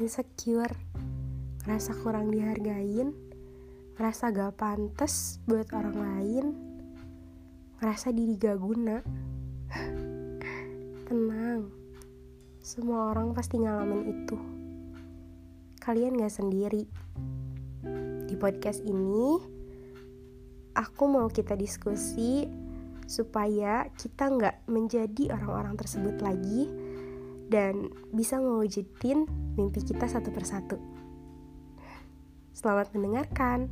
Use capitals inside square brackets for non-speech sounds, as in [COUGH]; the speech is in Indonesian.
insecure, ngerasa kurang dihargain, ngerasa gak pantas buat orang lain, ngerasa diri gak guna. [SIGHS] Tenang, semua orang pasti ngalamin itu. Kalian gak sendiri. Di podcast ini, aku mau kita diskusi supaya kita nggak menjadi orang-orang tersebut lagi dan bisa mewujudin mimpi kita satu persatu. Selamat mendengarkan.